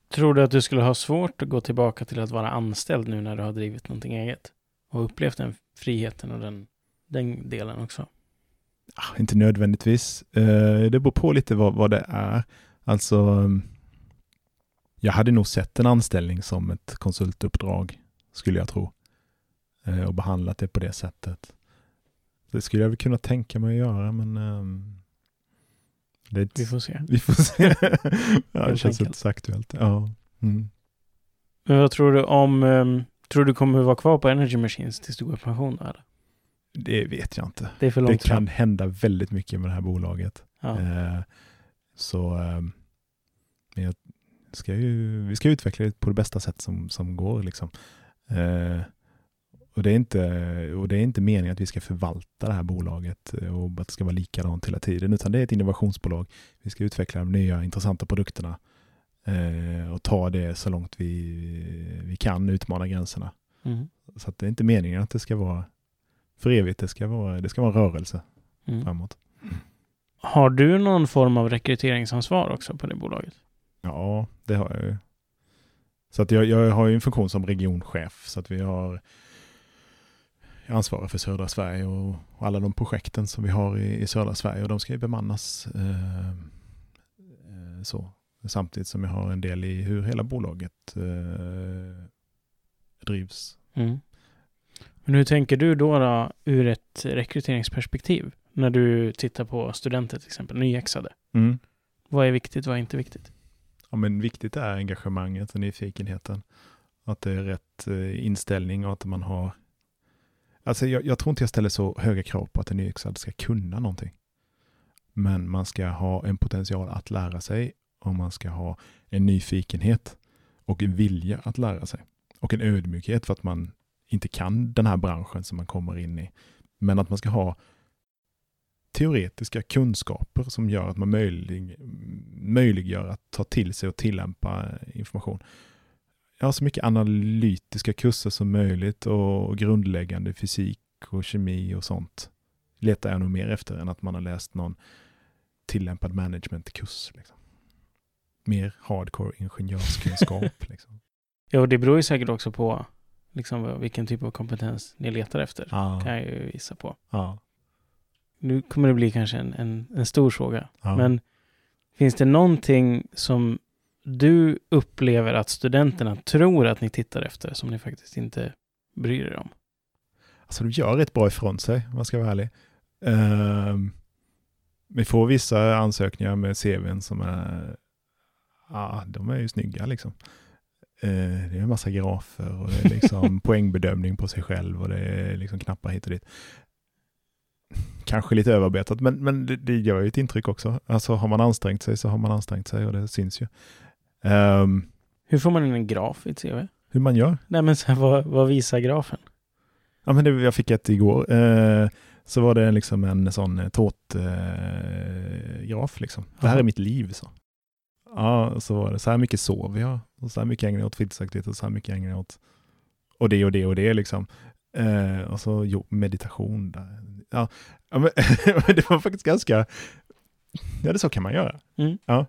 Tror du att du skulle ha svårt att gå tillbaka till att vara anställd nu när du har drivit någonting eget? Och upplevt den friheten och den, den delen också? Ah, inte nödvändigtvis. Eh, det beror på lite vad, vad det är. Alltså, mm, jag hade nog sett en anställning som ett konsultuppdrag, skulle jag tro. Eh, och behandlat det på det sättet. Det skulle jag väl kunna tänka mig att göra, men ehm, det Vi får se. [laughs] vi får se. [laughs] ja, det känns inte så aktuellt. Ja. Mm. Men vad tror du om... Tror du kommer vara kvar på Energy Machines tills du går i pension eller? Det vet jag inte. Det Det kan fram. hända väldigt mycket med det här bolaget. Ja. Eh, så men jag ska ju, vi ska utveckla det på det bästa sätt som, som går. Liksom. Eh, och, det är inte, och det är inte meningen att vi ska förvalta det här bolaget eh, och att det ska vara likadant hela tiden, utan det är ett innovationsbolag. Vi ska utveckla de nya intressanta produkterna eh, och ta det så långt vi, vi kan, utmana gränserna. Mm. Så att det är inte meningen att det ska vara för evigt, det ska vara, det ska vara rörelse Mm. framåt. Har du någon form av rekryteringsansvar också på det bolaget? Ja, det har jag ju. Så att jag, jag har ju en funktion som regionchef så att vi har ansvarar för södra Sverige och, och alla de projekten som vi har i, i södra Sverige och de ska ju bemannas eh, eh, så. Samtidigt som jag har en del i hur hela bolaget eh, drivs. Mm. Men hur tänker du då, då ur ett rekryteringsperspektiv? När du tittar på studenter till exempel, nyexade. Mm. Vad är viktigt, vad är inte viktigt? Ja, men viktigt är engagemanget och nyfikenheten. Att det är rätt eh, inställning och att man har... Alltså jag, jag tror inte jag ställer så höga krav på att en nyexad ska kunna någonting. Men man ska ha en potential att lära sig om man ska ha en nyfikenhet och en vilja att lära sig. Och en ödmjukhet för att man inte kan den här branschen som man kommer in i. Men att man ska ha teoretiska kunskaper som gör att man möjlig, möjliggör att ta till sig och tillämpa information. Jag har så mycket analytiska kurser som möjligt och grundläggande fysik och kemi och sånt letar jag nog mer efter än att man har läst någon tillämpad managementkurs. Liksom. Mer hardcore ingenjörskunskap. [laughs] liksom. Ja, och det beror ju säkert också på liksom, vilken typ av kompetens ni letar efter. Ja, Kan jag ju gissa på. ja, Nu kommer det bli kanske en, en, en stor fråga. ja. Men finns det någonting som du upplever att studenterna tror att ni tittar efter som ni faktiskt inte bryr er om? Alltså de gör rätt bra ifrån sig, om man ska vara ärlig. Ehm, vi får vissa ansökningar med CVn som är, ja, de är ju snygga liksom. Eh, det är en massa grafer och det är liksom [laughs] poängbedömning på sig själv och det är liksom knappar hit och dit. Kanske lite överarbetat, men, men det, det gör ju ett intryck också. Alltså har man ansträngt sig så har man ansträngt sig och det syns ju. Ehm, Hur får man in en graf i CV? hur man gör? Nej men så här, vad, vad visar grafen? Ja, men det, jag fick ett igår. Eh, så var det liksom en sån eh, tårtgraf. Eh, graf liksom. Det här är mitt liv. Så. Ja, så var det. Så här mycket sover jag. Och så här mycket ägnar jag åt fritidsaktiviteter. Så här mycket ägnar jag åt och det och det och det liksom. Eh, och så jo, meditation. Där. Ja, ja men, [laughs] det var faktiskt ganska... Ja, det så kan man göra. Mm. Ja.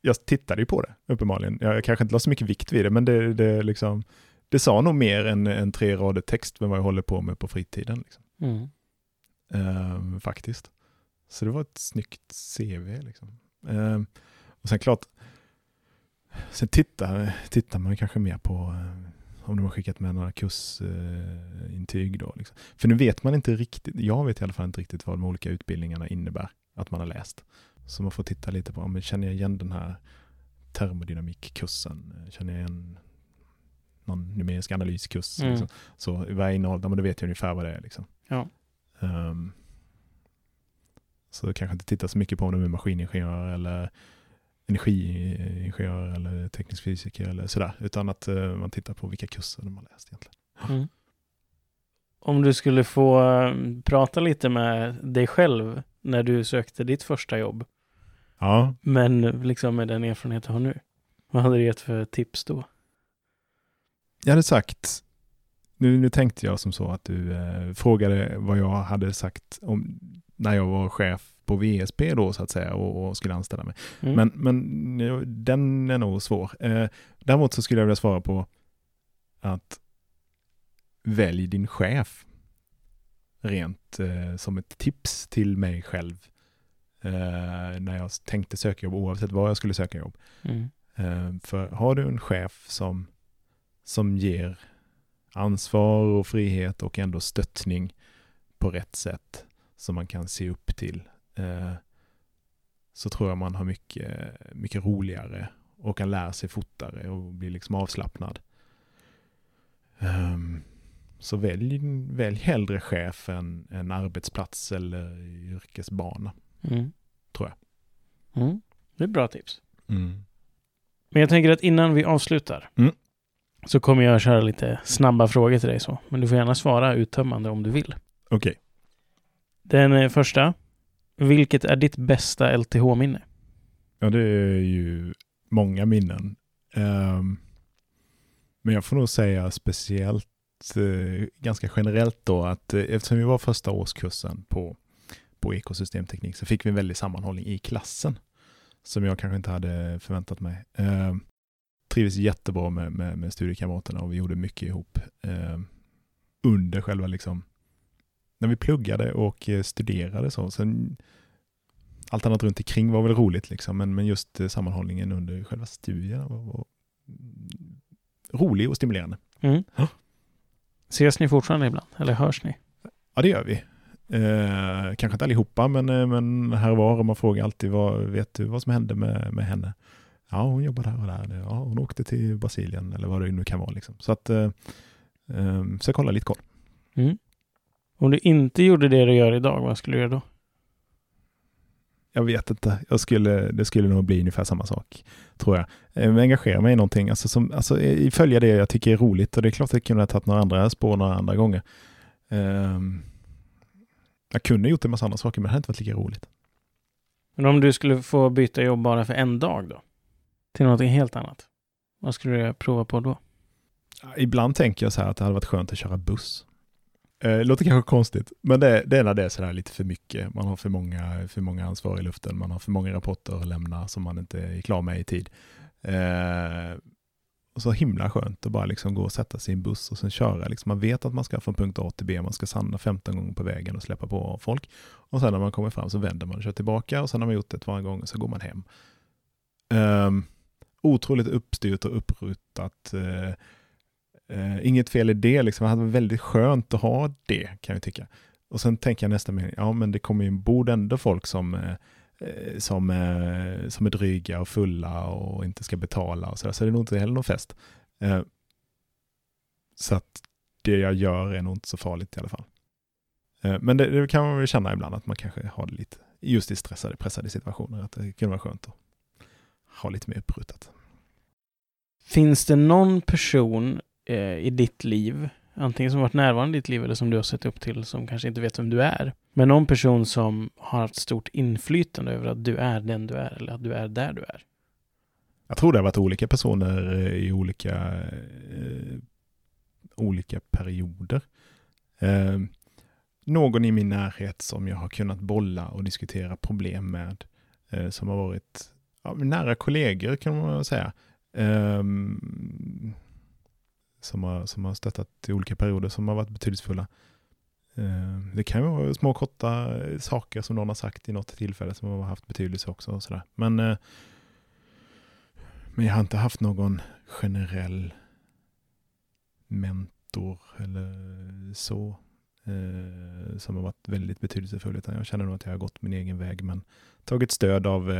Jag tittade ju på det, uppenbarligen. Jag, kanske inte la så mycket vikt vid det, men det, det, liksom, det sa nog mer än, än tre rader text med vad jag håller på med på fritiden. Liksom. Mm. Ehm, faktiskt. Så det var ett snyggt CV. Liksom. Ehm, och sen klart, sen tittar, tittar man kanske mer på eh, om de har skickat med några kursintyg. då. Liksom. För nu vet man inte riktigt, jag vet i alla fall inte riktigt vad de olika utbildningarna innebär att man har läst. Så man får titta lite på, men känner jag igen den här termodynamikkursen? Känner jag igen någon numerisk analyskurs? Mm. Liksom? Så vad är innehållet? Men då vet jag ungefär vad det är. Liksom. Ja. Ehm, så kanske inte titta så mycket på om de är maskiningenjör eller energiingenjör eller teknisk fysiker eller sådär. Utan att eh, man tittar på vilka kurser de har läst egentligen. Mm. Om du skulle få eh, prata lite med dig själv när du sökte ditt första jobb, Ja, men liksom med den erfarenhet du har nu. Vad hade du gett för tips då? jag hade sagt, nu, nu tänkte jag som så att du eh, frågade vad jag hade sagt om när jag var chef på VSP då så att säga och, och skulle anställa mig. Mm. Men, men den är nog svår. Eh, däremot så skulle jag vilja svara på att välj din chef. Rent eh, som ett tips till mig själv. Eh, när jag tänkte söka jobb oavsett var jag skulle söka jobb. Mm. Eh, för har du en chef som, som ger ansvar och frihet och ändå stöttning på rätt sätt som man kan se upp till så tror jag man har mycket, mycket roligare och kan lära sig fortare och bli liksom avslappnad. Ehm, så välj, välj hellre chef än en arbetsplats eller yrkesbana. Mm. Tror jag. Mm. Det är bra tips. Mm. Men jag tänker att innan vi avslutar Mm. så kommer jag köra lite snabba frågor till dig så. Men du får gärna svara uttömmande om du vill. Okej. Den eh, första. Vilket är ditt bästa LTH-minne? Ja, det är ju många minnen. Um, men jag får nog säga speciellt, uh, ganska generellt då, att uh, eftersom vi var första årskursen på, på ekosystemteknik så fick vi en väldig sammanhållning i klassen som jag kanske inte hade förväntat mig. Uh, trivdes jättebra med, med, med studiekamraterna och vi gjorde mycket ihop ehm, under själva liksom, när vi pluggade och eh, studerade så. Sen, allt annat runt omkring var väl roligt liksom, men, men just eh, sammanhållningen under själva studierna var, var rolig och stimulerande. Mm. Ja. Ses ni fortfarande ibland? Eller hörs ni? Ja, det gör vi. Eh, kanske inte allihopa, men, eh, men här var. Och man frågar alltid, vad, vet du vad som hände med, med henne? Ja, hon jobbar där och där. Ja, hon åkte till Brasilien eller vad det nu kan vara. Liksom. Så att, eh, eh, så jag kollar lite koll. Mm. Om du inte gjorde det du gör idag, vad skulle du göra då? Jag vet inte. Jag skulle, det skulle nog bli ungefär samma sak, tror jag. Eh, engagera mig i någonting, alltså, som, alltså i- följa det jag tycker är roligt. Och det är klart att jag kunde ha tagit några andra spår några andra gånger. Ehm, jag kunde ha gjort en massa andra saker, men det hade inte varit lika roligt. Men om du skulle få byta jobb bara för en dag då? Till någonting helt annat? Vad skulle du prova på då? Ibland tänker jag så här att det hade varit skönt att köra buss. Eh, låter kanske konstigt, men det, det är när det är sådär lite för mycket. Man har för många, för många ansvar i luften, man har för många rapporter att lämna som man inte är klar med i tid. Eh, Och så himla skönt att bara liksom gå och sätta sig i en buss och sen köra. Liksom man vet att man ska från punkt A till B, man ska sanna 15 gånger på vägen och släppa på folk. Och sen när man kommer fram så vänder man och kör tillbaka och sen har man gjort det ett gång gånger så går man hem. Um, otroligt uppstyrt och upprutat. Uh, Eh, inget fel i det, liksom. det hade varit väldigt skönt att ha det kan jag tycka. Och sen tänker jag nästa mening, ja men det kommer ju ombord ändå folk som eh, eh, som, eh, som är dryga och fulla och inte ska betala och så, där. så det är nog inte heller någon fest. Eh, så att det jag gör är nog inte så farligt i alla fall. Eh, men det, det, kan man väl känna ibland att man kanske har det lite, just i stressade, pressade situationer, att det kan vara skönt att ha lite mer upprutat. Finns det någon person eh, i ditt liv Antingen som varit närvarande i ditt liv eller som du har sett upp till som kanske inte vet vem du är. Men någon person som har haft stort inflytande över att du är den du är eller att du är där du är. Jag tror det har varit olika personer eh, i olika, eh, olika perioder. Eh, någon i min närhet som jag har kunnat bolla och diskutera problem med. Eh, som har varit ja, nära kollegor kan man säga. Eh, som har, som har stöttat i olika perioder som har varit betydelsefulla. Eh, det kan ju vara små korta eh, saker som någon har sagt i något tillfälle som har haft betydelse också. Och sådär. Men, eh, men jag har inte haft någon generell mentor eller så som har varit väldigt betydelsefull. Utan jag känner nog att jag har gått min egen väg men tagit stöd av,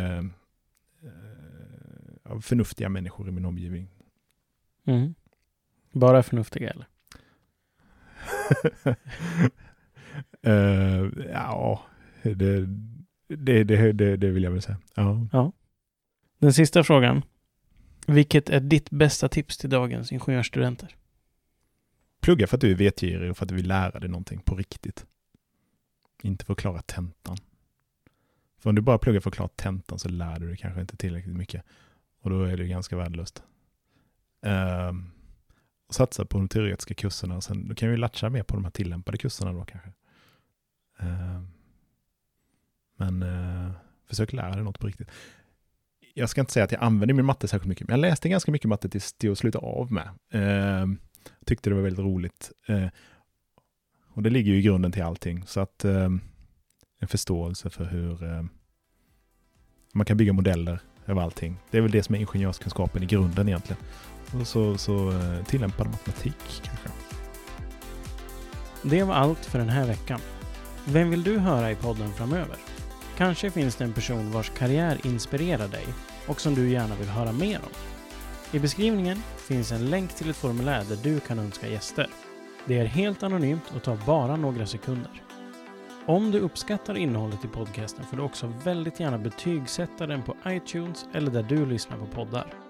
av förnuftiga människor i min omgivning. Mm. Bara förnuftiga eller? [laughs] uh, ja, det, det, det, det, vill jag väl säga. Ja. ja. Den sista frågan. Vilket är ditt bästa tips till dagens ingenjörsstudenter? Plugga för att du är vetgirig och för att du vill lära dig någonting på riktigt. Inte för att klara tentan. För om du bara pluggar för att klara tentan så lär du dig kanske inte tillräckligt mycket. Och då är det ganska värdelöst. Um, och satsa på de teoretiska kurserna. Och sen, då kan vi latcha mer på de här tillämpade kurserna då kanske. Uh, men uh, försök lära dig något på riktigt. Jag ska inte säga att jag använder min matte särskilt mycket, men jag läste ganska mycket matte till, till att sluta av med. Uh, tyckte det var väldigt roligt. Eh, och det ligger ju i grunden till allting. Så att ehm, en förståelse för hur eh, man kan bygga modeller över allting. Det är väl det som är ingenjörskunskapen i grunden egentligen. Och så, så eh, tillämpad matematik kanske. Det var allt för den här veckan. Vem vill du höra i podden framöver? Kanske finns det en person vars karriär inspirerar dig och som du gärna vill höra mer om. I beskrivningen finns en länk till ett formulär där du kan önska gäster. Det är helt anonymt och tar bara några sekunder. Om du uppskattar innehållet i podcasten får du också väldigt gärna betygsätta den på iTunes eller där du lyssnar på poddar.